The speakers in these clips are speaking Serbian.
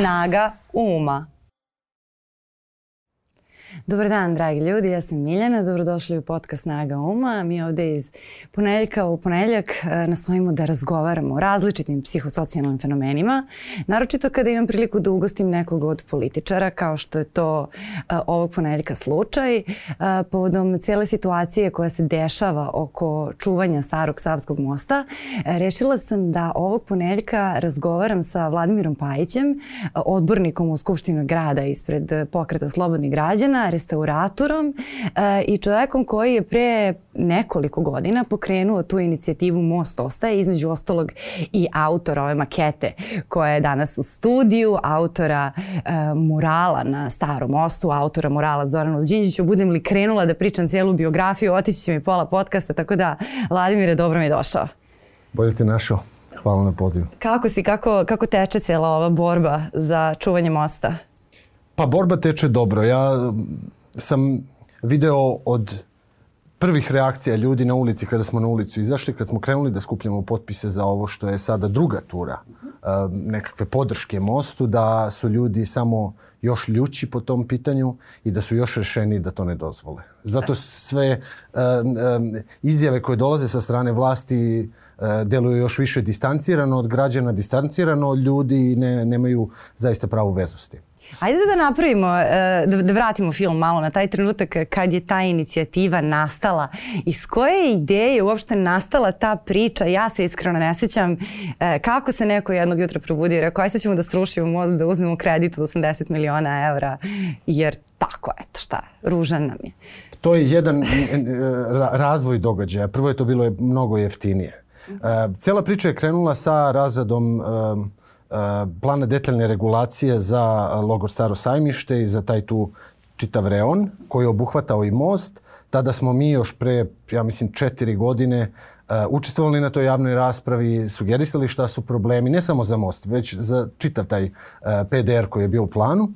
Snaga uma. Dobar dan, dragi ljudi, ja sam Miljana, dobrodošli u podcast Snaga Uma. Mi ovde iz ponedeljka u ponedeljak e, nastojimo da razgovaramo o različitim psihosocijalnim fenomenima, naročito kada imam priliku da ugostim nekog od političara, kao što je to uh, ovog ponedeljka slučaj, uh, povodom cele situacije koja se dešava oko čuvanja starog Savskog mosta. Uh, rešila sam da ovog ponedeljka razgovaram sa Vladimirom Pajićem, odbornikom u Skupštinu grada ispred pokreta Slobodnih građana, restauratorom e, i čovekom koji je pre nekoliko godina pokrenuo tu inicijativu Most ostaje, između ostalog i autora ove makete koja je danas u studiju, autora e, murala na Starom mostu, autora murala Zoranu Đinđiću. Budem li krenula da pričam cijelu biografiju, otići će mi pola podcasta, tako da, Vladimire, dobro mi je došao. Bolje te našao. Hvala na pozivu. Kako si, kako, kako teče cijela ova borba za čuvanje mosta? Pa borba teče dobro. Ja sam video od prvih reakcija ljudi na ulici kada smo na ulicu izašli, kad smo krenuli da skupljamo potpise za ovo što je sada druga tura nekakve podrške mostu, da su ljudi samo još ljući po tom pitanju i da su još rešeni da to ne dozvole. Zato sve um, um, izjave koje dolaze sa strane vlasti uh, deluju još više distancirano od građana, distancirano od ljudi i ne, nemaju zaista pravu vezu s tim. Ajde da napravimo, e, da, da vratimo film malo na taj trenutak kad je ta inicijativa nastala. Iz koje ideje uopšte nastala ta priča? Ja se iskreno ne sećam e, kako se neko jednog jutra probudi i rekao aj sad ćemo da strušimo most, da uzmemo kredit od 80 miliona evra, jer tako, eto šta, ružan nam je. To je jedan razvoj događaja. Prvo je to bilo mnogo jeftinije. Uh, cela priča je krenula sa razradom plana detaljne regulacije za logor Staro sajmište i za taj tu čitav reon koji je obuhvatao i most. Tada smo mi još pre, ja mislim, četiri godine uh, učestvovali na toj javnoj raspravi, sugerisali šta su problemi, ne samo za most, već za čitav taj uh, PDR koji je bio u planu. Uh,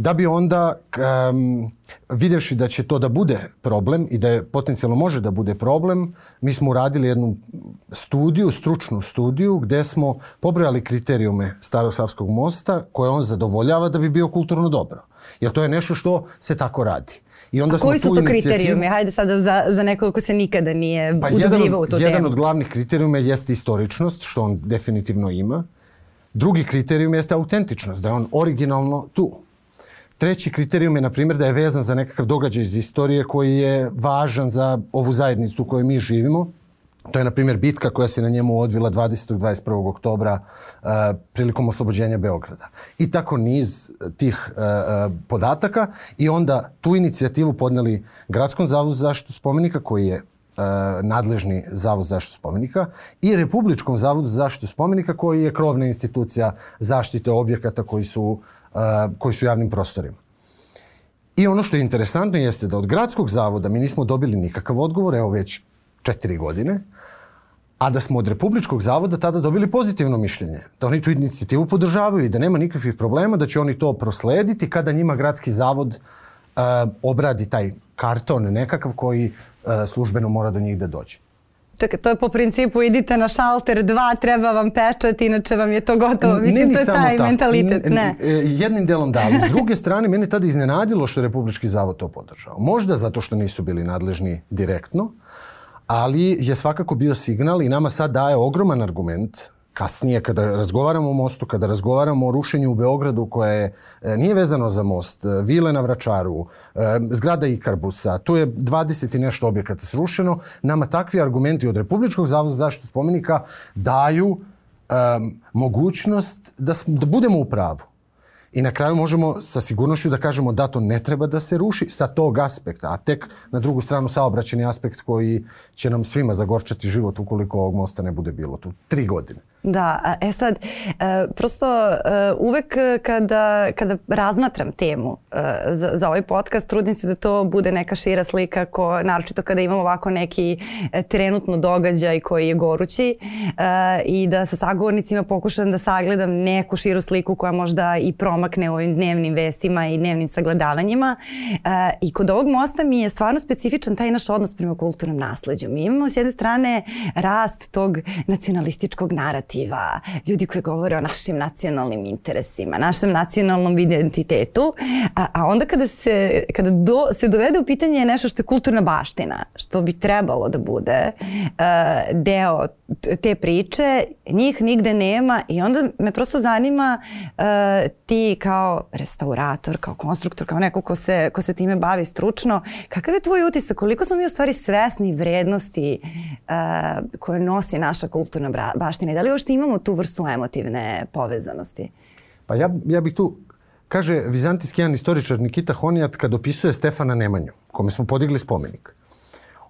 da bi onda um, videvši da će to da bude problem i da je potencijalno može da bude problem, mi smo uradili jednu studiju, stručnu studiju, gde smo pobrojali kriterijume Starog Savskog mosta koje on zadovoljava da bi bio kulturno dobro. Jer to je nešto što se tako radi. I onda A koji su to kriterijumi? Hajde sada za, za nekog ko se nikada nije pa udobljivao u tu jedan temu. Jedan od glavnih kriterijuma jeste istoričnost, što on definitivno ima. Drugi kriterijum jeste autentičnost, da je on originalno tu. Treći kriterijum je, na primjer, da je vezan za nekakav događaj iz istorije koji je važan za ovu zajednicu u kojoj mi živimo. To je, na primjer, bitka koja se na njemu odvila 20. 21. oktobra uh, prilikom oslobođenja Beograda. I tako niz tih uh, podataka i onda tu inicijativu podneli Gradskom zavodu za zaštitu spomenika koji je nadležni zavod za zaštitu spomenika i Republičkom zavodu za zaštitu spomenika koji je krovna institucija zaštite objekata koji su uh, koji su javnim prostorima. I ono što je interesantno jeste da od gradskog zavoda mi nismo dobili nikakav odgovor, evo već četiri godine, a da smo od Republičkog zavoda tada dobili pozitivno mišljenje. Da oni tu inicijativu podržavaju i da nema nikakvih problema, da će oni to proslediti kada njima gradski zavod uh, obradi taj karton nekakav koji uh, službeno mora do njih da dođe. Čekaj, to je po principu idite na šalter dva, treba vam pečat, inače vam je to gotovo. Mislim, ne, to je taj tako. mentalitet. Ne. E, jednim delom da, ali s druge strane, mene tada iznenadilo što je Republički zavod to podržao. Možda zato što nisu bili nadležni direktno, ali je svakako bio signal i nama sad daje ogroman argument kasnije kada razgovaramo o mostu, kada razgovaramo o rušenju u Beogradu koje e, nije vezano za most, e, vile na Vračaru, e, zgrada Ikarbusa, tu je 20 i nešto objekata srušeno, nama takvi argumenti od Republičkog zavoda za zaštitu spomenika daju um, mogućnost da, da budemo u pravu. I na kraju možemo sa sigurnošću da kažemo da to ne treba da se ruši sa tog aspekta, a tek na drugu stranu saobraćeni aspekt koji će nam svima zagorčati život ukoliko ovog mosta ne bude bilo tu tri godine. Da, e sad, e, prosto e, uvek kada, kada razmatram temu e, za, za ovaj podcast, trudim se da to bude neka šira slika, ko, naročito kada imamo ovako neki e, trenutno događaj koji je gorući e, i da sa sagovornicima pokušam da sagledam neku širu sliku koja možda i promakne u ovim dnevnim vestima i dnevnim sagledavanjima. E, I kod ovog mosta mi je stvarno specifičan taj naš odnos prema kulturnom nasleđu. Mi imamo s jedne strane rast tog nacionalističkog narata nativa, ljudi koji govore o našim nacionalnim interesima, našem nacionalnom identitetu, a, a onda kada, se, kada do, se dovede u pitanje nešto što je kulturna baština, što bi trebalo da bude uh, deo te priče, njih nigde nema i onda me prosto zanima uh, ti kao restaurator, kao konstruktor, kao neko ko se, ko se time bavi stručno, kakav je tvoj utisak, koliko smo mi u stvari svesni vrednosti uh, koje nosi naša kulturna baština i da li uopšte imamo tu vrstu emotivne povezanosti? Pa ja, ja bih tu Kaže vizantijski jedan istoričar Nikita Honijat kad opisuje Stefana Nemanju, kome smo podigli spomenik.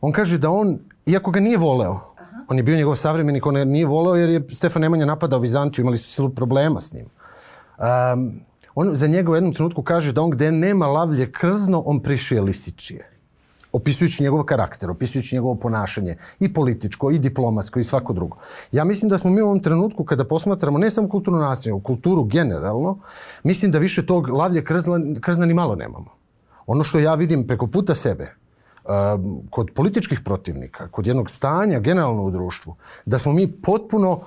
On kaže da on, iako ga nije voleo, on je bio njegov savremenik, on nije voleo jer je Stefan Nemanja napadao Vizantiju, imali su silu problema s njim. Um, on za njega u jednom trenutku kaže da on gde nema lavlje krzno, on prišije lisičije. Opisujući njegov karakter, opisujući njegovo ponašanje i političko, i diplomatsko, i svako drugo. Ja mislim da smo mi u ovom trenutku, kada posmatramo ne samo kulturno nasilje, u kulturu generalno, mislim da više tog lavlje krzna, krzna ni malo nemamo. Ono što ja vidim preko puta sebe, Um, kod političkih protivnika, kod jednog stanja generalno u društvu, da smo mi potpuno uh,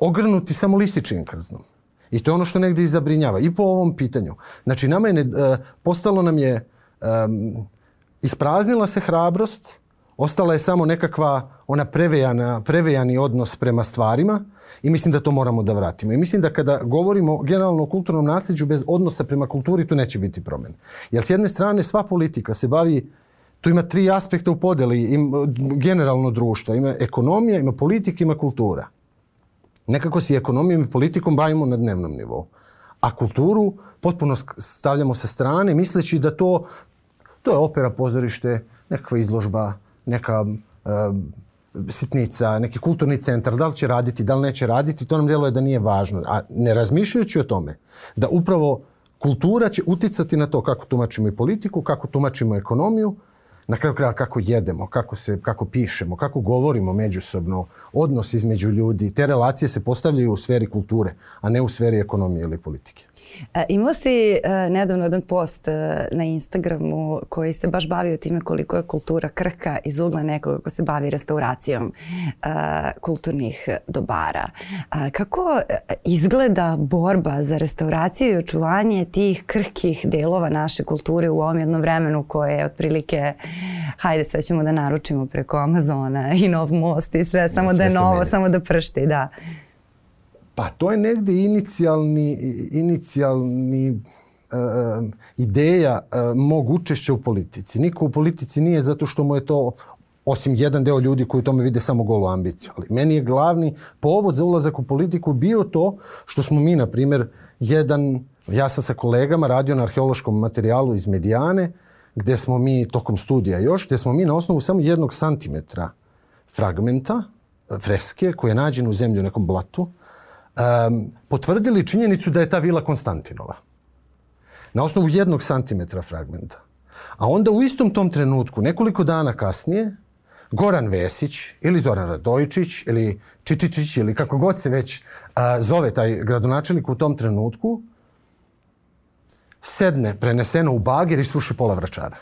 ogrnuti samo lističnim krznom. I to je ono što negde izabrinjava. I po ovom pitanju. Znači, nama je, ne, uh, postalo nam je, um, ispraznila se hrabrost, ostala je samo nekakva ona prevejana, prevejani odnos prema stvarima i mislim da to moramo da vratimo. I mislim da kada govorimo generalno o kulturnom nasljeđu bez odnosa prema kulturi, tu neće biti promen. Jer s jedne strane sva politika se bavi tu ima tri aspekta u podeli, im, generalno društva. Ima ekonomija, ima politika, ima kultura. Nekako si ekonomijom i politikom bavimo na dnevnom nivou. A kulturu potpuno stavljamo sa strane misleći da to, to je opera, pozorište, nekakva izložba, neka uh, sitnica, neki kulturni centar, da li će raditi, da li neće raditi, to nam djeluje da nije važno. A ne razmišljajući o tome da upravo kultura će uticati na to kako tumačimo i politiku, kako tumačimo ekonomiju, na kraju kraja kako jedemo, kako, se, kako pišemo, kako govorimo međusobno, odnos između ljudi, te relacije se postavljaju u sferi kulture, a ne u sferi ekonomije ili politike. E, imao si e, nedavno jedan post e, na Instagramu koji se baš bavio time koliko je kultura krka iz ugla nekoga ko se bavi restauracijom kulturnih dobara. Kako izgleda borba za restauraciju i očuvanje tih krhkih delova naše kulture u ovom jednom vremenu koje je otprilike hajde sve ćemo da naručimo preko Amazona i nov most i sve, samo da je novo, samo da pršti, da. Pa to je negde inicijalni, inicijalni uh, ideja uh, mog učešća u politici. Niko u politici nije zato što mu je to osim jedan deo ljudi koji u tome vide samo golu ambiciju. Ali meni je glavni povod za ulazak u politiku bio to što smo mi, na primjer, jedan, ja sam sa kolegama radio na arheološkom materijalu iz Medijane, gde smo mi, tokom studija još, gde smo mi na osnovu samo jednog santimetra fragmenta, freske, koje je nađen u zemlji u nekom blatu, um, potvrdili činjenicu da je ta vila Konstantinova. Na osnovu jednog santimetra fragmenta. A onda u istom tom trenutku, nekoliko dana kasnije, Goran Vesić ili Zoran Radojičić ili Čičičić ili kako god se već a, zove taj gradonačelnik u tom trenutku, sedne preneseno u bager i suši pola vračara.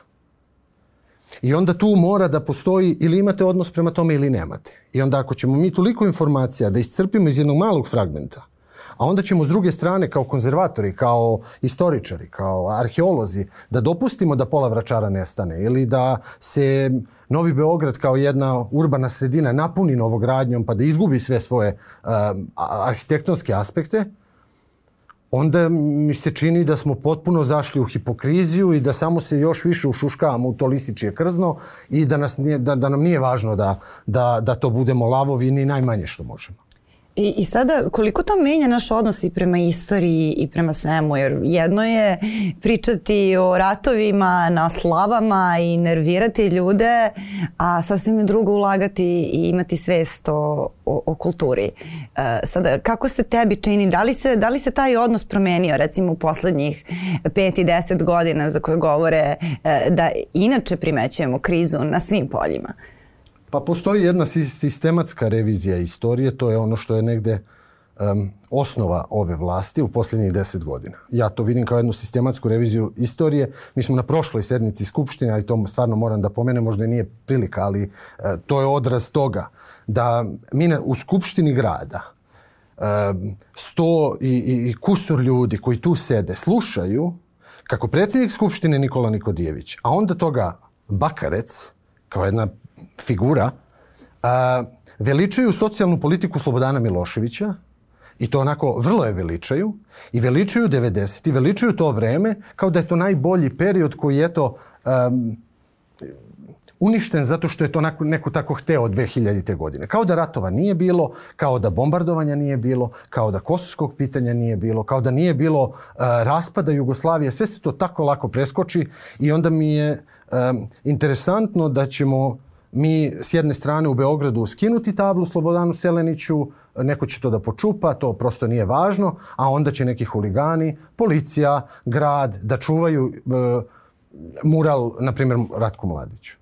I onda tu mora da postoji ili imate odnos prema tome ili nemate. I onda ako ćemo mi toliko informacija da iscrpimo iz jednog malog fragmenta, a onda ćemo s druge strane kao konzervatori, kao istoričari, kao arheolozi da dopustimo da pola vračara nestane ili da se Novi Beograd kao jedna urbana sredina napuni novogradnjom pa da izgubi sve svoje uh, arhitektonske aspekte, onda mi se čini da smo potpuno zašli u hipokriziju i da samo se još više ušuškavamo u to lisičije krzno i da, nas nije, da, da nam nije važno da, da, da to budemo lavovi ni najmanje što možemo. I, I sada, koliko to menja naš odnos i prema istoriji i prema svemu, jer jedno je pričati o ratovima na slavama i nervirati ljude, a sasvim je drugo ulagati i imati svest o, o, o kulturi. E, sada, kako se tebi čini, da li se, da li se taj odnos promenio recimo u poslednjih 5 i 10 godina za koje govore e, da inače primećujemo krizu na svim poljima? Pa postoji jedna sistematska revizija istorije, to je ono što je negde um, osnova ove vlasti u posljednjih deset godina. Ja to vidim kao jednu sistematsku reviziju istorije. Mi smo na prošloj sednici Skupštine, ali to stvarno moram da pomenem, možda nije prilika, ali uh, to je odraz toga da mi na, u Skupštini grada sto i, i, i kusur ljudi koji tu sede slušaju kako predsjednik Skupštine Nikola Nikodijević, a onda toga Bakarec, kao jedna figura, a, veličaju socijalnu politiku Slobodana Miloševića, I to onako vrlo je veličaju i veličaju 90 i veličaju to vreme kao da je to najbolji period koji je to um, uništen zato što je to neko, neko tako hteo od 2000. godine. Kao da ratova nije bilo, kao da bombardovanja nije bilo, kao da kosovskog pitanja nije bilo, kao da nije bilo uh, raspada Jugoslavije. Sve se to tako lako preskoči i onda mi je um, interesantno da ćemo mi s jedne strane u Beogradu skinuti tablu Slobodanu Seleniću, neko će to da počupa, to prosto nije važno, a onda će neki huligani, policija, grad da čuvaju uh, mural, na primjer, Ratku Mladiću.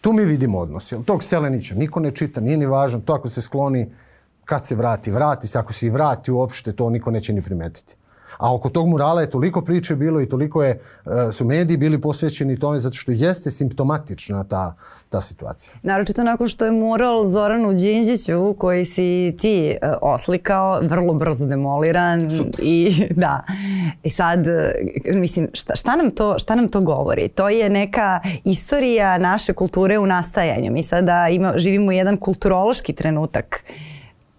Tu mi vidimo odnos. Jel, tog Selenića niko ne čita, nije ni važno. To ako se skloni, kad se vrati, vrati se. Ako se i vrati uopšte, to niko neće ni primetiti. A oko tog murala je toliko priče bilo i toliko je, e, su mediji bili posvećeni tome zato što jeste simptomatična ta, ta situacija. Naročito nakon što je mural Zoranu Đinđiću koji si ti e, oslikao vrlo brzo demoliran Super. i da. I sad e, mislim šta, šta nam to šta nam to govori? To je neka istorija naše kulture u nastajanju. Mi sada ima, živimo jedan kulturološki trenutak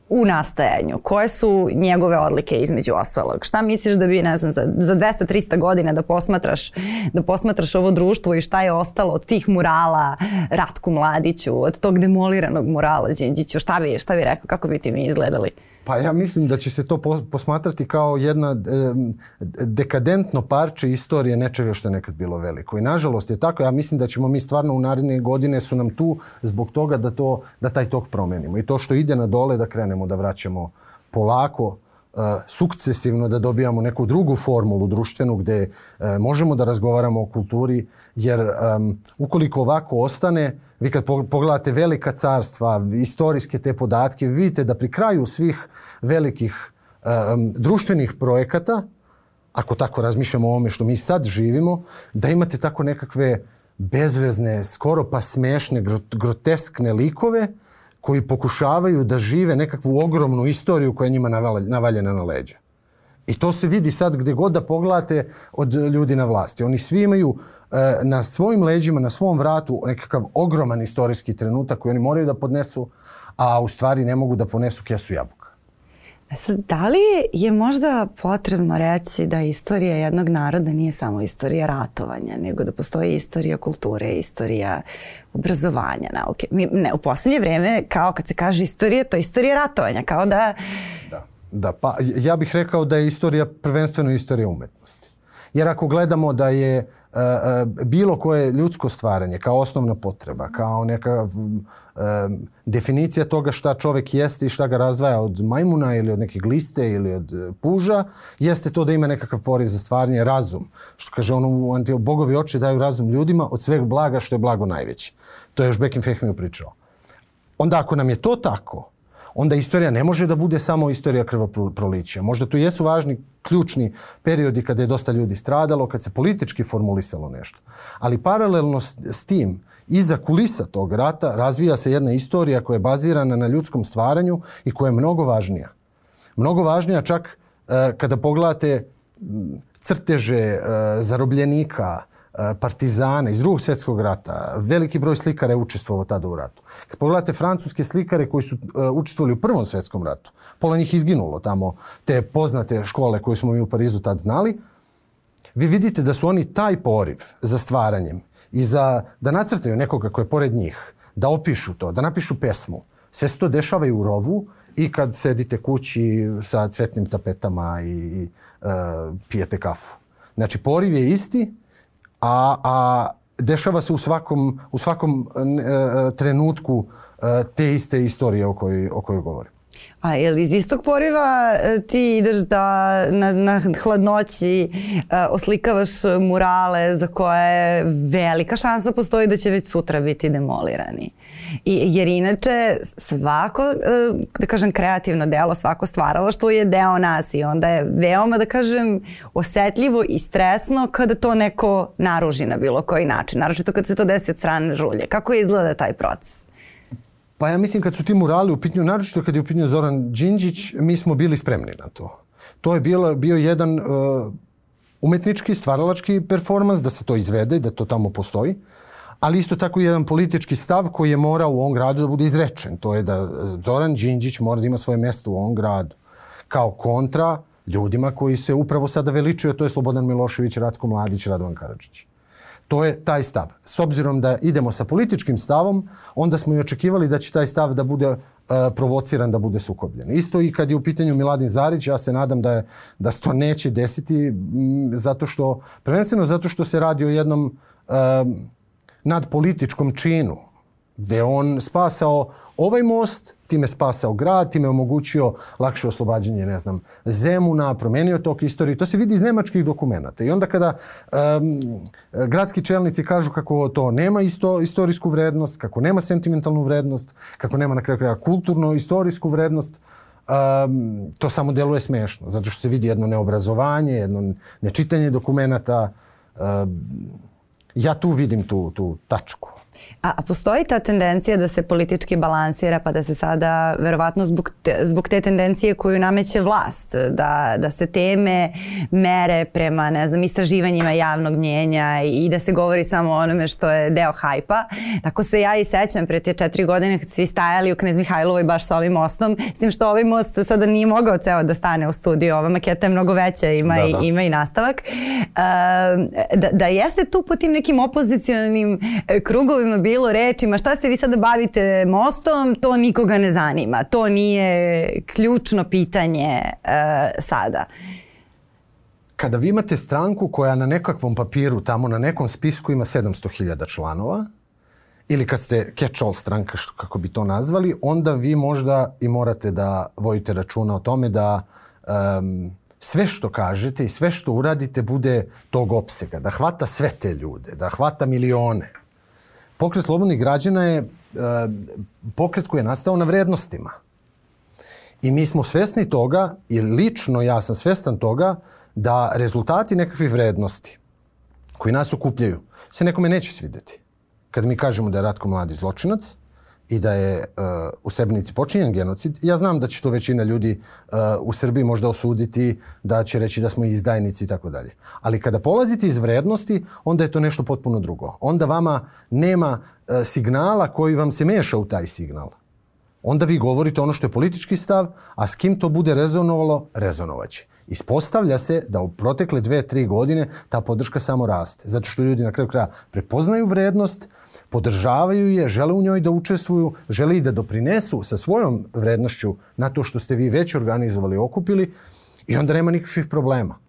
u nastajanju? Koje su njegove odlike između ostalog? Šta misliš da bi, ne znam, za, za 200-300 godina da posmatraš, da posmatraš ovo društvo i šta je ostalo od tih murala Ratku Mladiću, od tog demoliranog murala Đinđiću? Šta bi, šta bi rekao? Kako bi ti mi izgledali? Pa ja mislim da će se to posmatrati kao jedna dekadentno parče istorije nečega što je nekad bilo veliko. I nažalost je tako. Ja mislim da ćemo mi stvarno u naredne godine su nam tu zbog toga da, to, da taj tok promenimo. I to što ide na dole da krenemo da vraćamo polako sukcesivno da dobijamo neku drugu formulu društvenu gde možemo da razgovaramo o kulturi, jer ukoliko ovako ostane, vi kad pogledate velika carstva, istorijske te podatke, vidite da pri kraju svih velikih društvenih projekata, ako tako razmišljamo o ovome što mi sad živimo, da imate tako nekakve bezvezne, skoro pa smešne, groteskne likove koji pokušavaju da žive nekakvu ogromnu istoriju koja je njima navaljena na leđa. I to se vidi sad gde god da pogledate od ljudi na vlasti. Oni svi imaju e, na svojim leđima, na svom vratu nekakav ogroman istorijski trenutak koji oni moraju da podnesu, a u stvari ne mogu da ponesu kesu jabuka. E sad, da li je možda potrebno reći da istorija jednog naroda nije samo istorija ratovanja, nego da postoji istorija kulture, istorija obrazovanja, nauke? Mi, ne, u poslednje vreme, kao kad se kaže istorija, to je istorija ratovanja, kao da... Da, da pa ja bih rekao da je istorija prvenstveno istorija umetnosti. Jer ako gledamo da je uh, bilo koje ljudsko stvaranje kao osnovna potreba, kao neka uh, definicija toga šta čovek jeste i šta ga razdvaja od majmuna ili od neke gliste ili od puža, jeste to da ima nekakav poriv za stvaranje, razum. Što kaže ono u Antio, bogovi oči daju razum ljudima od sveg blaga što je blago najveće. To je još Bekim Fehmiju pričao. Onda ako nam je to tako, onda istorija ne može da bude samo istorija krvoprolića. Možda tu jesu važni ključni periodi kada je dosta ljudi stradalo, kad se politički formulisalo nešto. Ali paralelno s, s tim, iza kulisa tog rata razvija se jedna istorija koja je bazirana na ljudskom stvaranju i koja je mnogo važnija. Mnogo važnija čak e, kada pogledate crteže e, zarobljenika, partizana iz drugog svjetskog rata. Veliki broj slikara je učestvovao tada u ratu. Kad pogledate francuske slikare koji su uh, učestvovali u prvom svjetskom ratu, pola njih izginulo tamo, te poznate škole koje smo mi u Parizu tad znali, vi vidite da su oni taj poriv za stvaranjem i za da nacrtaju nekoga ko je pored njih, da opišu to, da napišu pesmu. Sve se to dešava i u rovu i kad sedite kući sa cvetnim tapetama i, i uh, pijete kafu. Znači, poriv je isti, a, a dešava se u svakom, u svakom e, trenutku e, te iste istorije o kojoj, o kojoj govorim. A je li iz istog poriva e, ti ideš da na, na hladnoći uh, oslikavaš murale za koje velika šansa postoji da će već sutra biti demolirani? I, jer inače svako, uh, da kažem, kreativno delo, svako stvaralaštvo je deo nas i onda je veoma, da kažem, osetljivo i stresno kada to neko naruži na bilo koji način. Naročito kad se to desi od strane žulje. Kako izgleda taj proces? Pa ja mislim kad su ti murali u pitanju, naročito kad je u pitanju Zoran Đinđić, mi smo bili spremni na to. To je bilo, bio jedan uh, umetnički, stvaralački performans, da se to izvede, da to tamo postoji, ali isto tako jedan politički stav koji je morao u ovom gradu da bude izrečen. To je da uh, Zoran Đinđić mora da ima svoje mesto u ovom gradu kao kontra ljudima koji se upravo sada veličuju, to je Slobodan Milošević, Ratko Mladić, Radovan Karadžić. To je taj stav. S obzirom da idemo sa političkim stavom, onda smo i očekivali da će taj stav da bude uh, provociran, da bude sukobljen. Isto i kad je u pitanju Miladin Zarić, ja se nadam da, je, da se to neće desiti, zato što, prvenstveno zato što se radi o jednom um, nadpolitičkom činu, gde on spasao ovaj most, time spasao grad, time omogućio lakše oslobađanje, ne znam, Zemuna, promenio tok istorije. To se vidi iz nemačkih dokumenta. I onda kada um, gradski čelnici kažu kako to nema isto, istorijsku vrednost, kako nema sentimentalnu vrednost, kako nema na kraju kraja kulturno-istorijsku vrednost, um, to samo deluje smešno. Zato što se vidi jedno neobrazovanje, jedno nečitanje dokumenta. Um, ja tu vidim tu, tu tačku. A, a postoji ta tendencija da se politički balansira pa da se sada verovatno zbog te, zbog te tendencije koju nameće vlast da, da se teme mere prema ne znam istraživanjima javnog mnjenja i da se govori samo o onome što je deo hajpa. Tako se ja i sećam pre te četiri godine kad svi stajali u Knez Mihajlovoj baš sa ovim mostom s tim što ovaj most sada nije mogao ceo da stane u studiju. Ova maketa je mnogo veća ima, da, da. I, ima i nastavak. Uh, da, da jeste tu po tim nekim opozicionalnim krugovima kojima bilo rečima šta se vi sada bavite mostom, to nikoga ne zanima. To nije ključno pitanje uh, sada. Kada vi imate stranku koja na nekakvom papiru, tamo na nekom spisku ima 700.000 članova, ili kad ste catch-all stranka, što, kako bi to nazvali, onda vi možda i morate da vojite računa o tome da um, sve što kažete i sve što uradite bude tog opsega, da hvata sve te ljude, da hvata milione. Pokret slobodnih građana je e, pokret koji je nastao na vrednostima. I mi smo svesni toga, i lično ja sam svestan toga, da rezultati nekakvih vrednosti koji nas okupljaju se nekome neće svideti. Kad mi kažemo da je Ratko mladi zločinac, i da je uh, u Srebrenici počinjen genocid. Ja znam da će to većina ljudi uh, u Srbiji možda osuditi, da će reći da smo izdajnici i tako dalje. Ali kada polazite iz vrednosti, onda je to nešto potpuno drugo. Onda vama nema uh, signala koji vam se meša u taj signal. Onda vi govorite ono što je politički stav, a s kim to bude rezonovalo, rezonovaće. Ispostavlja se da u protekle dve, tri godine ta podrška samo raste. Zato što ljudi na kraju kraja prepoznaju vrednost, podržavaju je, žele u njoj da učestvuju, žele i da doprinesu sa svojom vrednošću na to što ste vi već organizovali, okupili i onda nema nikakvih problema.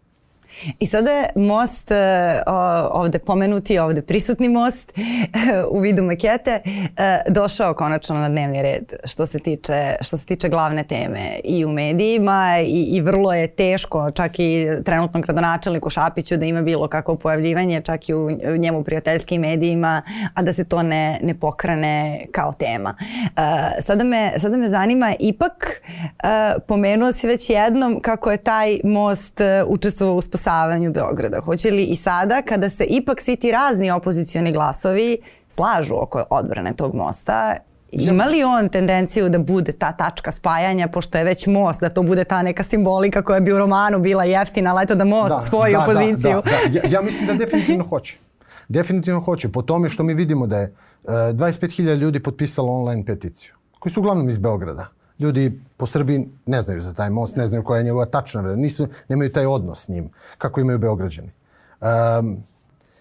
I sada je most, e, ovde pomenuti, ovde prisutni most u vidu makete, e, došao konačno na dnevni red što se tiče, što se tiče glavne teme i u medijima i, i vrlo je teško čak i trenutnom gradonačelniku Šapiću da ima bilo kakvo pojavljivanje čak i u njemu prijateljskim medijima, a da se to ne, ne pokrane kao tema. E, sada me, sada me zanima, ipak pomenuo si već jednom kako je taj most učestvovao u spasavanju Beograda. Hoće li i sada, kada se ipak svi ti razni opozicioni glasovi slažu oko odbrane tog mosta, Ima li on tendenciju da bude ta tačka spajanja, pošto je već most, da to bude ta neka simbolika koja bi u romanu bila jeftina, ali eto da most da, svoju da, opoziciju? Da, da, da. Ja, ja mislim da definitivno hoće. Definitivno hoće. Po tome što mi vidimo da je uh, 25.000 ljudi potpisalo online peticiju, koji su uglavnom iz Beograda ljudi po Srbiji ne znaju za taj most, ne znaju koja je njegova tačna nisu, nemaju taj odnos s njim, kako imaju Beograđani. Um,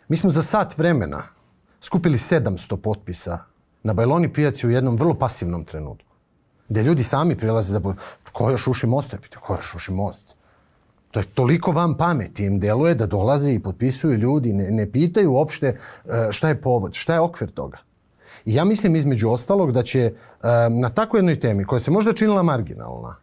mi smo za sat vremena skupili 700 potpisa na Bajloni pijaci u jednom vrlo pasivnom trenutku. Gde ljudi sami prilaze da... Ko još uši most? Ja ko još uši most? To je toliko vam pameti im deluje da dolaze i potpisuju ljudi, ne, ne pitaju uopšte e, šta je povod, šta je okvir toga. Ja mislim između ostalog da će na tako jednoj temi koja se možda činila marginalna,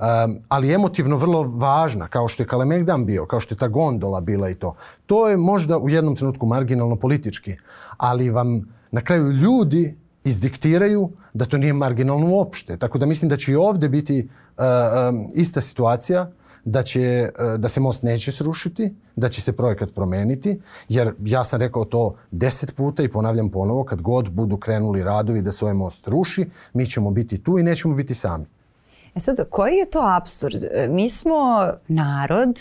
um, ali emotivno vrlo važna, kao što je Kalemegdan bio, kao što je ta gondola bila i to, to je možda u jednom trenutku marginalno politički, ali vam na kraju ljudi izdiktiraju da to nije marginalno uopšte. Tako da mislim da će i ovde biti uh, um, ista situacija da, će, e, da se most neće srušiti, da će se projekat promeniti, jer ja sam rekao to deset puta i ponavljam ponovo, kad god budu krenuli radovi da se ovaj most ruši, mi ćemo biti tu i nećemo biti sami. E sad, koji je to absurd? E, mi smo narod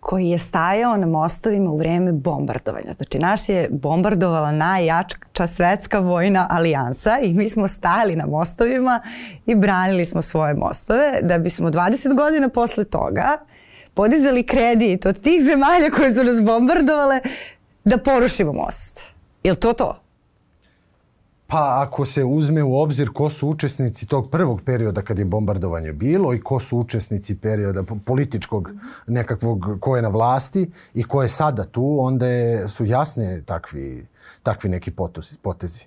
koji je stajao na mostovima u vreme bombardovanja. Znači, naš je bombardovala najjača svetska vojna alijansa i mi smo stajali na mostovima i branili smo svoje mostove da bismo 20 godina posle toga podizali kredit od tih zemalja koje su nas bombardovale da porušimo most. Je li to to? Pa ako se uzme u obzir ko su učesnici tog prvog perioda kad je bombardovanje bilo i ko su učesnici perioda političkog nekakvog ko je na vlasti i ko je sada tu, onda je, su jasne takvi, takvi neki potezi, potezi.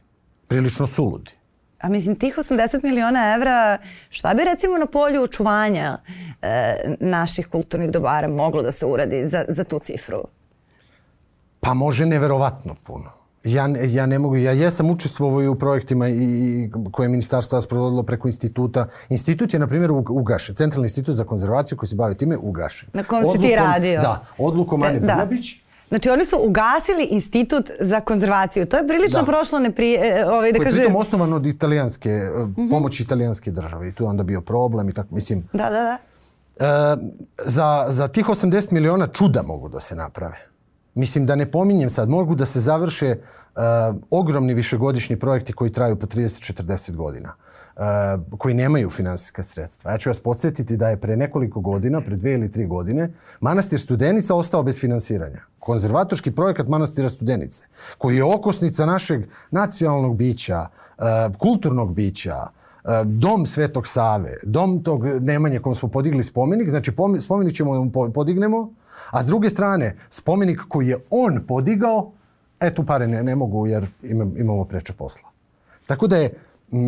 Prilično suludi. A mislim, tih 80 miliona evra, šta bi recimo na polju očuvanja e, naših kulturnih dobara moglo da se uradi za, za tu cifru? Pa može neverovatno puno. Ja, ja ne mogu, ja jesam učestvovao u projektima i, i koje je ministarstvo sprovodilo preko instituta. Institut je, na primjer, ugašen. Centralni institut za konzervaciju koji se bavi time ugašen. Na kom si ti radio? Da, odlukom Ane da. Brnabić. Znači oni su ugasili institut za konzervaciju. To je prilično da. prošlo neprije, e, ovaj, da Koji kaže... pritom osnovan od italijanske, mm -hmm. pomoći italijanske države. I tu je onda bio problem i tako, mislim... Da, da, da. E, za, za tih 80 miliona čuda mogu da se naprave. Mislim da ne pominjem sad, mogu da se završe uh, ogromni višegodišnji projekti koji traju po 30-40 godina. Uh, koji nemaju finansijska sredstva. Ja ću vas podsjetiti da je pre nekoliko godina, pre dve ili tri godine, manastir Studenica ostao bez finansiranja. Konzervatorski projekat manastira Studenice, koji je okosnica našeg nacionalnog bića, uh, kulturnog bića, uh, dom Svetog Save, dom tog Nemanje kom smo podigli spomenik, znači spomenik ćemo da podignemo, A s druge strane, spomenik koji je on podigao, e tu pare ne, ne mogu jer imamo preče posla. Tako da je, mm,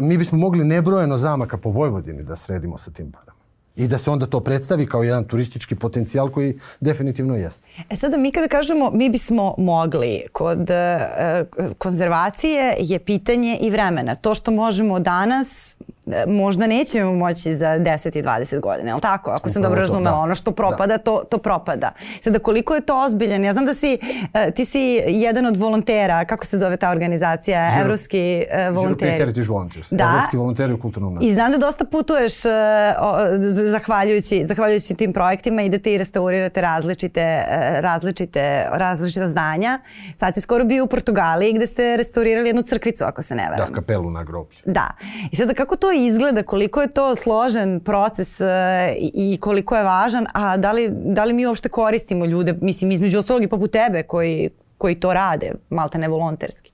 mi bismo mogli nebrojeno zamaka po Vojvodini da sredimo sa tim parama. I da se onda to predstavi kao jedan turistički potencijal koji definitivno jeste. E sada mi kada kažemo mi bismo mogli, kod e, konzervacije je pitanje i vremena. To što možemo danas možda nećemo moći za 10 i 20 godina, je li tako? Ako sam dobro razumela, da. ono što propada, da. to, to propada. Sada, koliko je to ozbiljan? Ja znam da si, uh, ti si jedan od volontera, kako se zove ta organizacija? Euro, Evropski uh, volonteri. European Heritage Volunteers. Da. Evropski volonteri u kulturnom nastavu. I znam da dosta putuješ uh, zahvaljujući, zahvaljujući tim projektima, idete i restaurirate različite, uh, različite, različita zdanja. Sad si skoro bio u Portugaliji gde ste restaurirali jednu crkvicu, ako se ne veram. Da, kapelu na groblju. Da. I sada kako to izgleda, koliko je to složen proces uh, i koliko je važan, a da li, da li mi uopšte koristimo ljude, mislim, između ostalog i poput tebe koji, koji to rade, malta ne volonterski?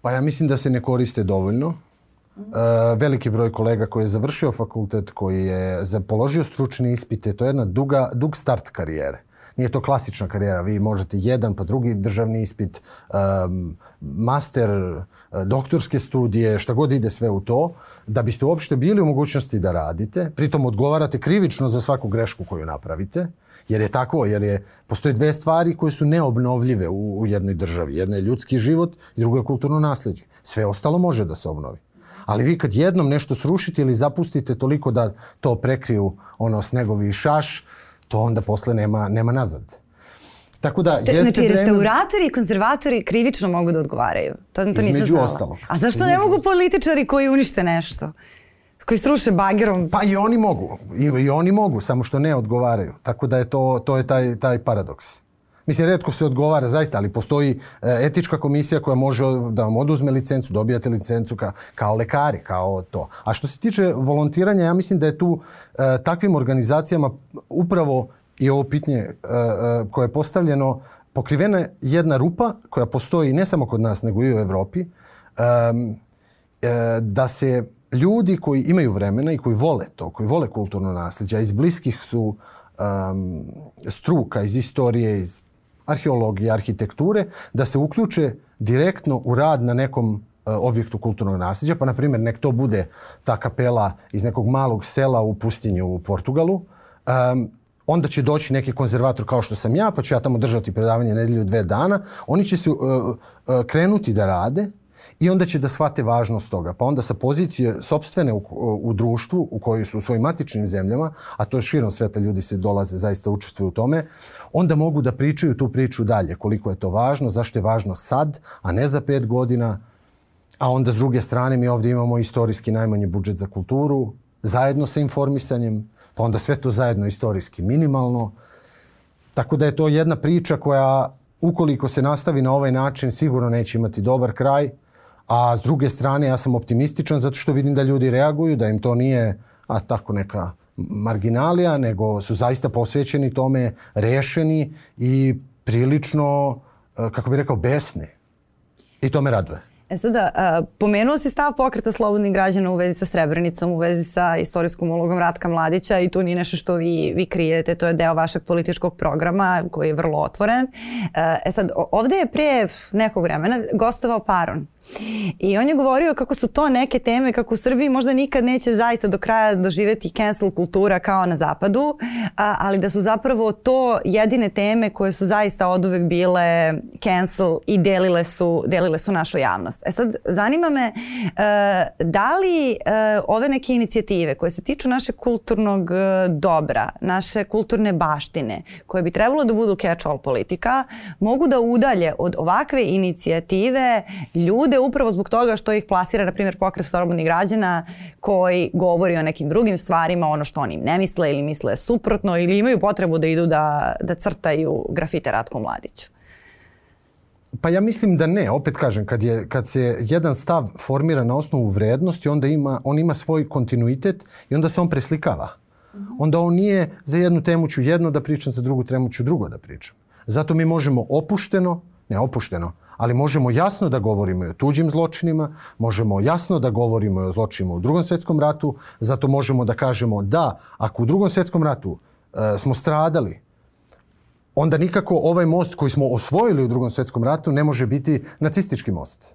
Pa ja mislim da se ne koriste dovoljno. Uh, veliki broj kolega koji je završio fakultet, koji je položio stručne ispite, to je jedna duga, dug start karijere. Nije to klasična karijera, vi možete jedan pa drugi državni ispit, um, master, doktorske studije, šta god ide sve u to, da biste uopšte bili u mogućnosti da radite, pritom odgovarate krivično za svaku grešku koju napravite, jer je tako, jer je, postoje dve stvari koje su neobnovljive u, u jednoj državi. Jedna je ljudski život i drugo je kulturno nasljeđe. Sve ostalo može da se obnovi. Ali vi kad jednom nešto srušite ili zapustite toliko da to prekriju ono snegovi šaš, to onda posle nema, nema nazad. Tako da, jeste znači, vreme... restauratori i konzervatori krivično mogu da odgovaraju. To, to nisam Između ostalo. A zašto Između... ne mogu političari koji unište nešto? Koji struše bagerom? Pa i oni mogu. I, I oni mogu, samo što ne odgovaraju. Tako da je to, to je taj, taj paradoks. Mislim, redko se odgovara zaista, ali postoji e, etička komisija koja može da vam oduzme licencu, dobijate licencu ka, kao lekari, kao to. A što se tiče volontiranja, ja mislim da je tu e, takvim organizacijama upravo i ovo pitanje e, koje je postavljeno, pokrivena jedna rupa koja postoji ne samo kod nas, nego i u Evropi, da se ljudi koji imaju vremena i koji vole to, koji vole kulturno nasljeđe, iz bliskih su um, struka, iz istorije, iz arheologije, arhitekture, da se uključe direktno u rad na nekom uh, objektu kulturnog nasljeđa, pa na primjer nek to bude ta kapela iz nekog malog sela u pustinju u Portugalu, um, onda će doći neki konzervator kao što sam ja, pa ću ja tamo držati predavanje nedelju dve dana. Oni će se uh, uh, krenuti da rade I onda će da shvate važnost toga. Pa onda sa pozicije sobstvene u, u društvu, u kojoj su u svojim matičnim zemljama, a to je širom sveta ljudi se dolaze, zaista učestvuju u tome, onda mogu da pričaju tu priču dalje. Koliko je to važno, zašto je važno sad, a ne za pet godina. A onda s druge strane mi ovdje imamo istorijski najmanji budžet za kulturu, zajedno sa informisanjem, pa onda sve to zajedno istorijski minimalno. Tako da je to jedna priča koja ukoliko se nastavi na ovaj način sigurno neće imati dobar kraj, a s druge strane ja sam optimističan zato što vidim da ljudi reaguju, da im to nije a tako neka marginalija, nego su zaista posvećeni tome, rešeni i prilično, e, kako bih rekao, besni. I to me raduje. E sada, a, pomenuo si stav pokreta slobodnih građana u vezi sa Srebrenicom, u vezi sa istorijskom ulogom Ratka Mladića i tu nije nešto što vi, vi krijete, to je deo vašeg političkog programa koji je vrlo otvoren. E sad, ovde je prije nekog vremena gostovao Paron I on je govorio kako su to neke teme kako u Srbiji možda nikad neće zaista do kraja doživeti cancel kultura kao na zapadu, a, ali da su zapravo to jedine teme koje su zaista od uvek bile cancel i delile su, delile su našu javnost. E sad, zanima me e, da li e, ove neke inicijative koje se tiču naše kulturnog e, dobra, naše kulturne baštine, koje bi trebalo da budu catch-all politika, mogu da udalje od ovakve inicijative ljude upravo zbog toga što ih plasira, na primjer, pokret slobodnih građana koji govori o nekim drugim stvarima, ono što oni ne misle ili misle suprotno ili imaju potrebu da idu da, da crtaju grafite Ratku Mladiću. Pa ja mislim da ne. Opet kažem, kad, je, kad se jedan stav formira na osnovu vrednosti, onda ima, on ima svoj kontinuitet i onda se on preslikava. Onda on nije za jednu temu ću jedno da pričam, za drugu temu ću drugo da pričam. Zato mi možemo opušteno, ne opušteno, ali možemo jasno da govorimo i o tuđim zločinima, možemo jasno da govorimo i o zločinima u drugom svjetskom ratu, zato možemo da kažemo da ako u drugom svjetskom ratu e, smo stradali, onda nikako ovaj most koji smo osvojili u drugom svjetskom ratu ne može biti nacistički most.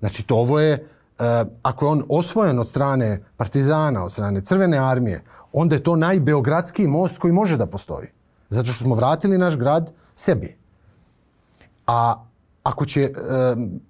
Znači to ovo je, e, ako je on osvojen od strane partizana, od strane crvene armije, onda je to najbeogradski most koji može da postoji. Zato što smo vratili naš grad sebi. A ako će e,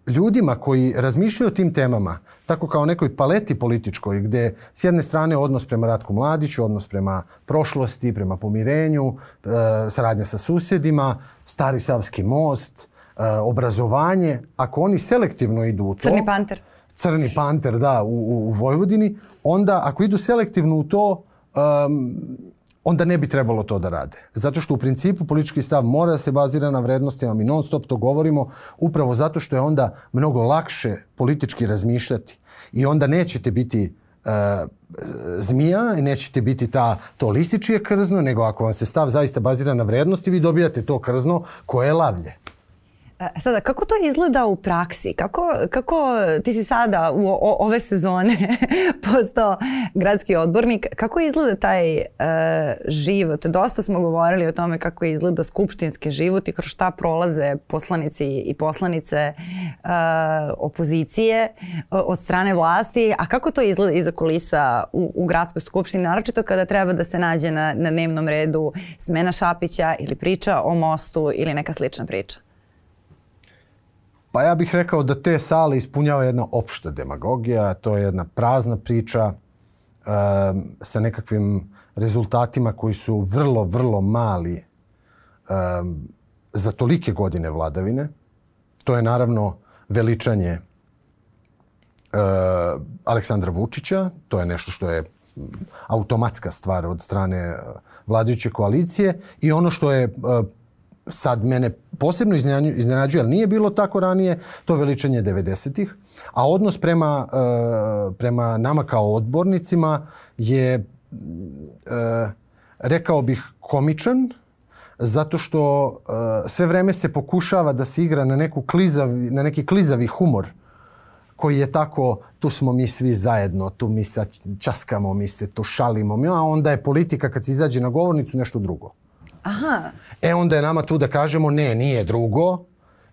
ljudima koji razmišljaju o tim temama, tako kao nekoj paleti političkoj, gde s jedne strane odnos prema Ratku Mladiću, odnos prema prošlosti, prema pomirenju, e, saradnja sa susjedima, Stari Savski most, e, obrazovanje, ako oni selektivno idu u to... Crni panter. Crni panter, da, u, u, Vojvodini, onda ako idu selektivno u to, um, onda ne bi trebalo to da rade. Zato što u principu politički stav mora da se bazira na vrednostima, mi non stop to govorimo, upravo zato što je onda mnogo lakše politički razmišljati. I onda nećete biti uh, zmija nećete biti ta, to lističije krzno, nego ako vam se stav zaista bazira na vrednosti, vi dobijate to krzno koje je lavlje. E, sada, kako to izgleda u praksi? Kako, kako ti si sada u o, ove sezone postao gradski odbornik, kako izgleda taj uh, život? Dosta smo govorili o tome kako izgleda skupštinski život i kroz šta prolaze poslanici i poslanice uh, opozicije od strane vlasti, a kako to izgleda iza kulisa u, u gradskoj skupštini, naročito kada treba da se nađe na, na dnevnom redu smena Šapića ili priča o mostu ili neka slična priča? Pa ja bih rekao da te sale ispunjava jedna opšta demagogija, to je jedna prazna priča um, sa nekakvim rezultatima koji su vrlo, vrlo mali um, za tolike godine vladavine. To je naravno veličanje uh, Aleksandra Vučića, to je nešto što je automatska stvar od strane vladajuće koalicije i ono što je uh, sad mene posebno iznenađuje, ali nije bilo tako ranije, to veličanje 90-ih, a odnos prema, uh, prema nama kao odbornicima je, uh, rekao bih, komičan, zato što uh, sve vreme se pokušava da se igra na, neku klizavi, na neki klizavi humor koji je tako, tu smo mi svi zajedno, tu mi se časkamo, mi se tu šalimo, a onda je politika kad se izađe na govornicu nešto drugo. Aha. E onda je nama tu da kažemo ne, nije drugo,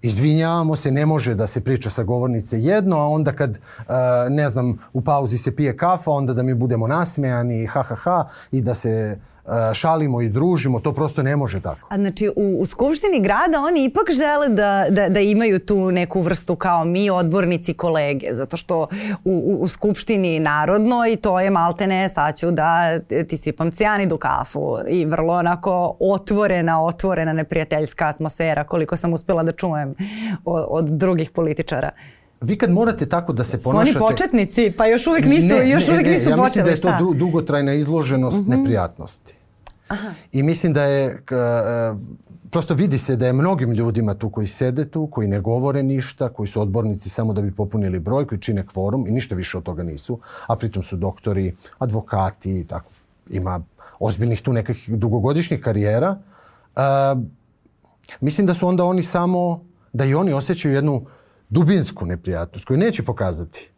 izvinjavamo se, ne može da se priča sa govornice jedno, a onda kad, uh, ne znam, u pauzi se pije kafa, onda da mi budemo nasmejani, ha, ha, ha, i da se e, šalimo i družimo, to prosto ne može tako. A znači u, u Skupštini grada oni ipak žele da, da, da imaju tu neku vrstu kao mi odbornici kolege, zato što u, u, u Skupštini narodno i to je maltene sad ću da ti sipam cijanidu kafu i vrlo onako otvorena, otvorena neprijateljska atmosfera koliko sam uspela da čujem od, od drugih političara vi kad morate tako da se ponašate... Su oni početnici, pa još uvijek nisu, ne, još uvijek ne, nisu ja počeli, mislim da je to du, dugotrajna izloženost mhm. -huh. neprijatnosti. Aha. I mislim da je, uh, prosto vidi se da je mnogim ljudima tu koji sede tu, koji ne govore ništa, koji su odbornici samo da bi popunili broj, koji čine kvorum i ništa više od toga nisu, a pritom su doktori, advokati i tako. Ima ozbiljnih tu nekakvih dugogodišnjih karijera. Uh, mislim da su onda oni samo, da i oni osjećaju jednu dubinsku neprijatnost koju neće pokazati,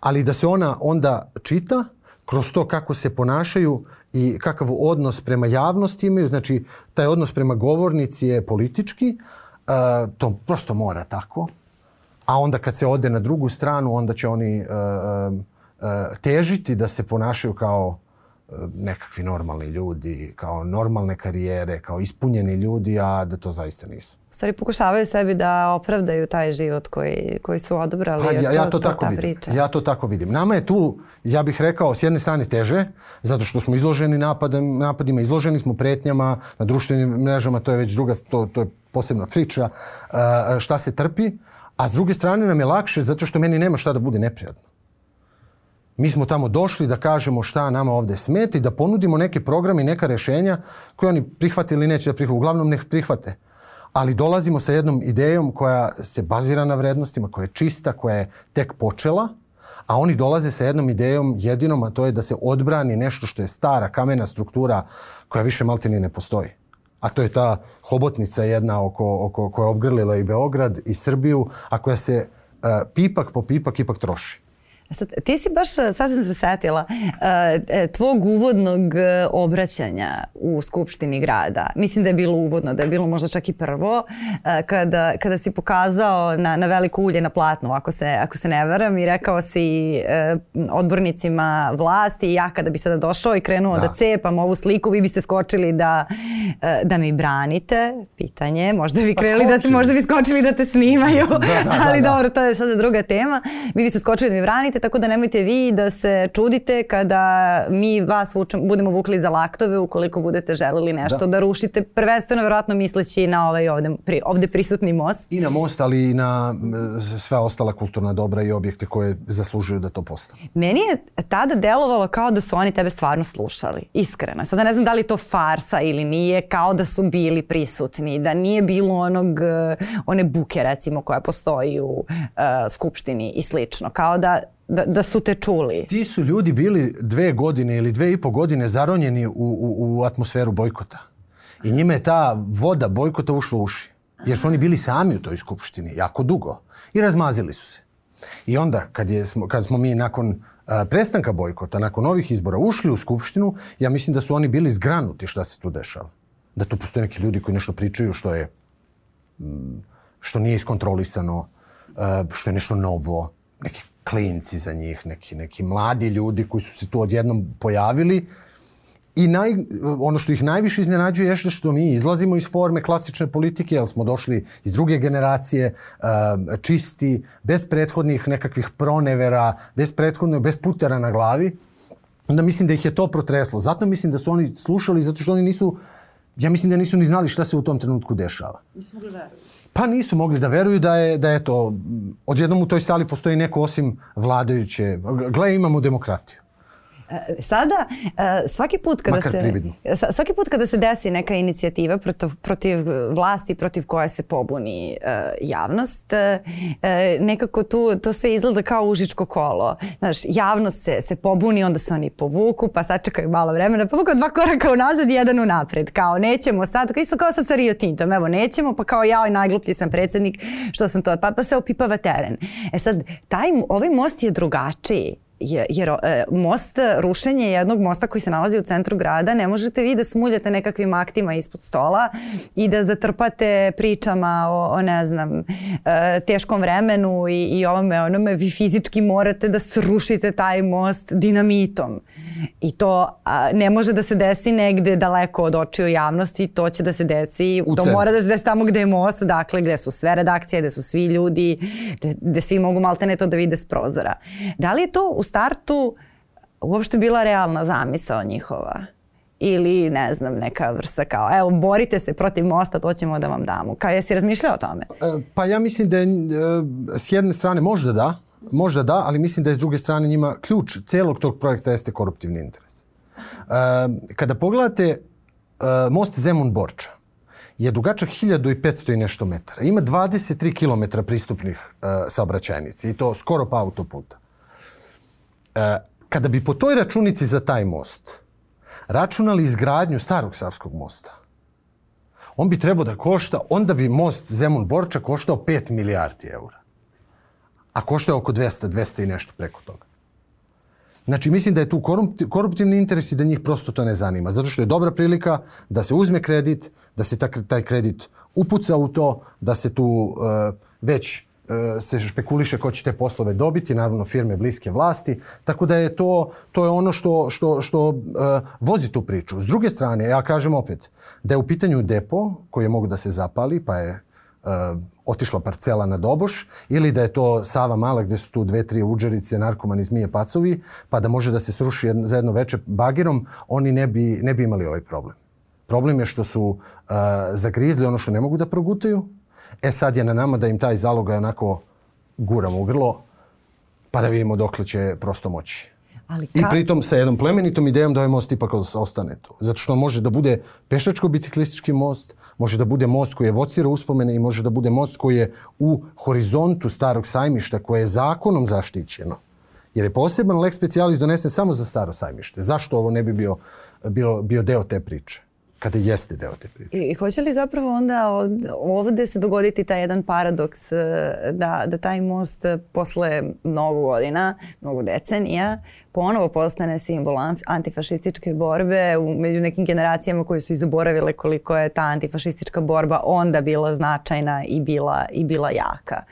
ali da se ona onda čita kroz to kako se ponašaju i kakav odnos prema javnosti imaju, znači taj odnos prema govornici je politički, uh, to prosto mora tako, a onda kad se ode na drugu stranu, onda će oni uh, uh, težiti da se ponašaju kao nekakvi normalni ljudi, kao normalne karijere, kao ispunjeni ljudi, a da to zaista nisu. U stvari pokušavaju sebi da opravdaju taj život koji, koji su odobrali, pa, ja, ja to, to tako vidim. priča. Ja to tako vidim. Nama je tu, ja bih rekao, s jedne strane teže, zato što smo izloženi napadem, napadima, izloženi smo pretnjama na društvenim mrežama, to je već druga, to, to je posebna priča, uh, šta se trpi, a s druge strane nam je lakše zato što meni nema šta da bude neprijatno. Mi smo tamo došli da kažemo šta nama ovde smeti, da ponudimo neke programe i neka rešenja koje oni prihvate ili neće da prihvate. Uglavnom ne prihvate. Ali dolazimo sa jednom idejom koja se bazira na vrednostima, koja je čista, koja je tek počela, a oni dolaze sa jednom idejom jedinom, a to je da se odbrani nešto što je stara kamena struktura koja više maltini ne postoji. A to je ta hobotnica jedna oko, oko, koja je obgrlila i Beograd i Srbiju, a koja se uh, pipak po pipak ipak troši. Sad, ti si baš, sad sam se setila, uh, tvog uvodnog obraćanja u Skupštini grada. Mislim da je bilo uvodno, da je bilo možda čak i prvo, kada, kada si pokazao na, na veliko ulje na platnu, ako se, ako se ne varam, i rekao si odbornicima vlasti, ja kada bi sada došao i krenuo da, da cepam ovu sliku, vi biste skočili da, da mi branite, pitanje, možda bi pa krenuli pa da te, možda bi skočili da te snimaju, da, da, da, ali da, dobro, to je sada druga tema. Vi biste skočili da mi branite, tako da nemojte vi da se čudite kada mi vas vučem, budemo vukli za laktove ukoliko budete želeli nešto da, da rušite, prvenstveno verovatno misleći na ovaj ovde, pri, ovde prisutni most. I na most, ali i na sva ostala kulturna dobra i objekte koje zaslužuju da to postane. Meni je tada delovalo kao da su oni tebe stvarno slušali, iskreno. Sada ne znam da li to farsa ili nije, kao da su bili prisutni, da nije bilo onog, one buke recimo koja postoji u uh, Skupštini i slično, kao da da, da su te čuli? Ti su ljudi bili dve godine ili dve i po godine zaronjeni u, u, u atmosferu bojkota. I njima je ta voda bojkota ušla u uši. Jer su oni bili sami u toj skupštini jako dugo. I razmazili su se. I onda, kad, je, kad smo mi nakon a, prestanka bojkota, nakon ovih izbora ušli u skupštinu, ja mislim da su oni bili zgranuti šta se tu dešava. Da tu postoje neki ljudi koji nešto pričaju što je što nije iskontrolisano, što je nešto novo, neki klinci za njih, neki, neki mladi ljudi koji su se tu odjednom pojavili. I naj, ono što ih najviše iznenađuje je što mi izlazimo iz forme klasične politike, jer smo došli iz druge generacije, čisti, bez prethodnih nekakvih pronevera, bez prethodnog, bez putera na glavi. Onda mislim da ih je to protreslo. Zato mislim da su oni slušali, zato što oni nisu, ja mislim da nisu ni znali šta se u tom trenutku dešava. Nisu mogli verovati. Pa nisu mogli da veruju da je, da je to, odjednom u toj sali postoji neko osim vladajuće. Gle, imamo demokratiju. E, sada, e, svaki put kada Makar se prividno. svaki put kada se desi neka inicijativa protiv, protiv vlasti, protiv koje se pobuni javnost, nekako tu to sve izgleda kao užičko kolo. Znaš, javnost se, se pobuni, onda se oni povuku, pa sačekaju malo vremena, pa kao dva koraka unazad i jedan unapred. Kao nećemo sad, isto kao sad sa Rio Tintom, evo nećemo, pa kao ja i najgluplji sam predsednik, što sam to, pa, pa se opipava teren. E sad, taj, ovaj most je drugačiji jer e, most, rušenje jednog mosta koji se nalazi u centru grada, ne možete vi da smuljate nekakvim aktima ispod stola i da zatrpate pričama o, o ne znam, e, teškom vremenu i, i ovome onome, vi fizički morate da srušite taj most dinamitom. I to a, ne može da se desi negde daleko od očiju javnosti, to će da se desi, U to centru. mora da se desi tamo gde je most, dakle gde su sve redakcije, gde su svi ljudi, gde, gde svi mogu maltene to da vide s prozora. Da li je to u startu uopšte bila realna zamisao njihova? Ili, ne znam, neka vrsta kao, evo, borite se protiv mosta, to ćemo da vam damo. Kao, jesi razmišljao o tome? E, Pa ja mislim da je e, s jedne strane možda da, možda da, ali mislim da je s druge strane njima ključ celog tog projekta jeste koruptivni interes. Kada pogledate most Zemun-Borča, je dugačak 1500 i nešto metara. Ima 23 km pristupnih e, saobraćajnica i to skoro pa autoputa. E, kada bi po toj računici za taj most računali izgradnju starog Savskog mosta, on bi trebao da košta, onda bi most Zemun-Borča koštao 5 milijardi eura. A košta oko 200, 200 i nešto preko toga. Znači, mislim da je tu korupti- koruptivni interes i da njih prosto to ne zanima. Zato što je dobra prilika da se uzme kredit, da se ta- taj kredit upuca u to, da se tu e, već e, se špekuliše ko će te poslove dobiti, naravno firme bliske vlasti, tako da je to, to je ono što, što, što e, vozi tu priču. S druge strane, ja kažem opet, da je u pitanju depo koji je mogu da se zapali, pa je otišla parcela na Doboš ili da je to Sava Mala gde su tu dve, tri uđerice, narkomani, zmije, pacovi, pa da može da se sruši jedno, za jedno veče bagirom, oni ne bi, ne bi imali ovaj problem. Problem je što su uh, zagrizli ono što ne mogu da progutaju. E sad je na nama da im taj zalogaj onako guramo u grlo, pa da vidimo dokle će prosto moći. Ali I ka- pritom sa jednom plemenitom idejom da ovaj most ipak ostane tu. Zato što može da bude pešačko-biciklistički most, može da bude most koji je vocira uspomene i može da bude most koji je u horizontu starog sajmišta koje je zakonom zaštićeno. Jer je poseban lex specialis donesen samo za staro sajmište. Zašto ovo ne bi bio, bio, bio deo te priče? Kada jeste deo te priče. I hoće li zapravo onda ovde se dogoditi taj jedan paradoks e, da, da taj most e, posle mnogo godina, mnogo decenija, ponovo postane simbol antifašističke borbe u, među nekim generacijama koji su i zaboravile koliko je ta antifašistička borba onda bila značajna i bila, i bila jaka.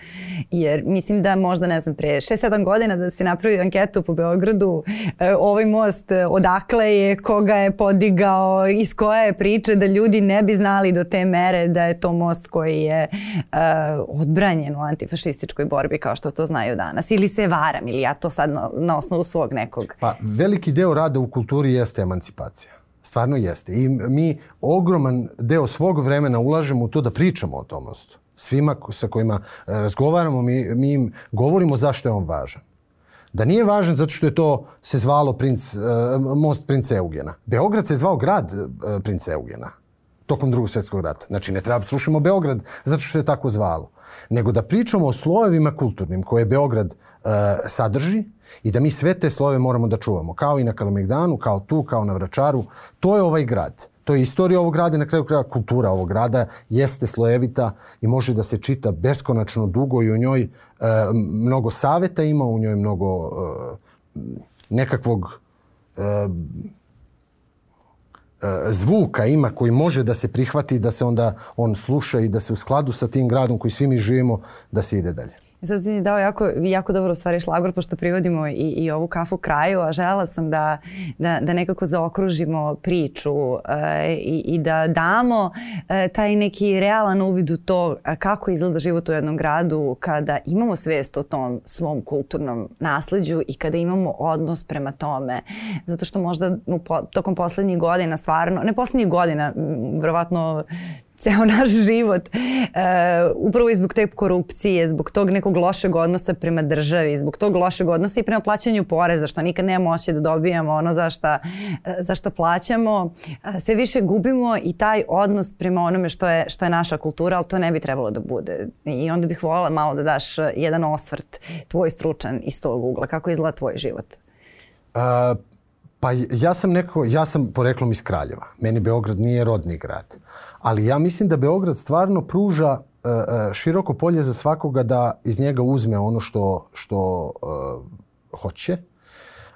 Jer mislim da možda, ne znam, pre 6-7 godina da se napravi anketu po Beogradu, e, ovaj most e, odakle je, koga je podigao, iz koje je priče da ljudi ne bi znali do te mere da je to most koji je e, odbranjen u antifašističkoj borbi kao što to znaju danas. Ili se varam, ili ja to sad na, na osnovu svog nekog. Pa veliki deo rada u kulturi jeste emancipacija. Stvarno jeste. I mi ogroman deo svog vremena ulažemo u to da pričamo o tom mostu. Svima sa kojima e, razgovaramo, mi, mi im govorimo zašto je on važan. Da nije važan zato što je to se zvalo princ, e, most princa Eugena. Beograd se zvao grad e, princa Eugena tokom drugog svjetskog rata. Znači, ne treba da srušimo Beograd zato što je tako zvalo. Nego da pričamo o slojevima kulturnim koje Beograd e, sadrži i da mi sve te slojeve moramo da čuvamo. Kao i na Kalemegdanu, kao tu, kao na Vračaru. To je ovaj grad. To je istorija ovog grada i na kraju kraja kultura ovog grada jeste slojevita i može da se čita beskonačno dugo i u njoj e, mnogo saveta ima, u njoj mnogo e, nekakvog e, zvuka ima koji može da se prihvati, da se onda on sluša i da se u skladu sa tim gradom koji svi mi živimo, da se ide dalje. Sad si mi dao jako, jako dobro u stvari šlagor pošto privodimo i, i ovu kafu kraju, a žela sam da, da, da nekako zaokružimo priču e, i, i da damo e, taj neki realan uvid u to kako izgleda život u jednom gradu kada imamo svest o tom svom kulturnom nasleđu i kada imamo odnos prema tome. Zato što možda u, tokom poslednjih godina stvarno, ne poslednjih godina, verovatno ceo naš život. E, upravo i zbog te korupcije, zbog tog nekog lošeg odnosa prema državi, zbog tog lošeg odnosa i prema plaćanju poreza, što nikad nemamo moći da dobijamo ono za šta, za šta plaćamo. E, sve više gubimo i taj odnos prema onome što je, što je naša kultura, ali to ne bi trebalo da bude. I onda bih voljela malo da daš jedan osvrt, tvoj stručan iz tog ugla. Kako izgleda tvoj život? A, pa ja sam neko, ja sam poreklom iz Kraljeva. Meni Beograd nije rodni grad. Ali ja mislim da Beograd stvarno pruža uh, široko polje za svakoga da iz njega uzme ono što, što uh, hoće.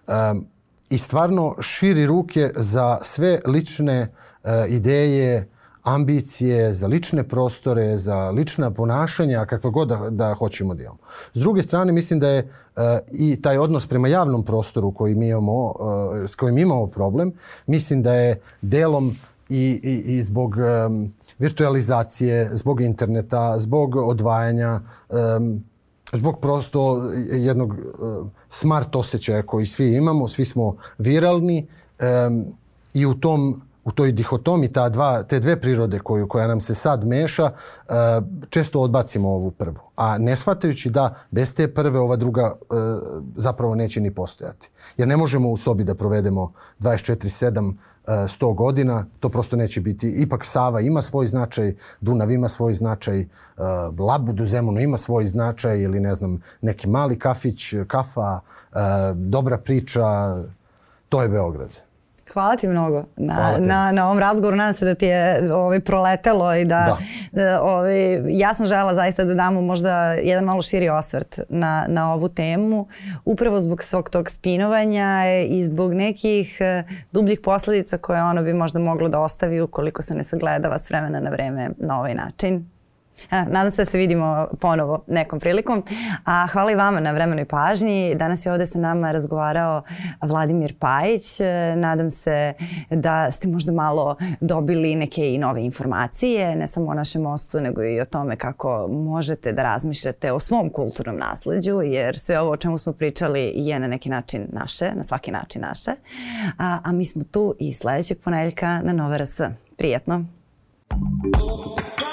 Um, I stvarno širi ruke za sve lične uh, ideje, ambicije, za lične prostore, za lična ponašanja, kakva god da, da hoćemo da imamo. S druge strane, mislim da je uh, i taj odnos prema javnom prostoru koji mi imamo, uh, s kojim imamo problem, mislim da je delom i, i, i zbog um, virtualizacije, zbog interneta, zbog odvajanja, um, zbog prosto jednog uh, smart osjećaja koji svi imamo, svi smo viralni um, i u tom u toj dihotomi ta dva, te dve prirode koju, koja nam se sad meša, uh, često odbacimo ovu prvu. A ne shvatajući da bez te prve ova druga uh, zapravo neće ni postojati. Jer ne možemo u sobi da provedemo 24-7 100 godina, to prosto neće biti. Ipak Sava ima svoj značaj, Dunav ima svoj značaj, Labud u Zemunu ima svoj značaj ili ne znam, neki mali kafić, kafa, dobra priča, to je Beograd. Hvala ti mnogo na, na, na ovom razgovoru. Nadam se da ti je ovaj, proletelo i da, da. da ovaj, ja sam žela zaista da damo možda jedan malo širi osvrt na, na ovu temu upravo zbog svog tog spinovanja i zbog nekih eh, dubljih posledica koje ono bi možda moglo da ostavi ukoliko se ne sagledava s vremena na vreme na ovaj način. Nadam se da se vidimo ponovo nekom prilikom. A hvala i vama na vremenoj pažnji. Danas je ovde sa nama razgovarao Vladimir Pajić. E, nadam se da ste možda malo dobili neke i nove informacije, ne samo o našem mostu, nego i o tome kako možete da razmišljate o svom kulturnom nasledđu, jer sve ovo o čemu smo pričali je na neki način naše, na svaki način naše. A, a mi smo tu i sledećeg ponedeljka na Nova RS. Prijetno! Thank.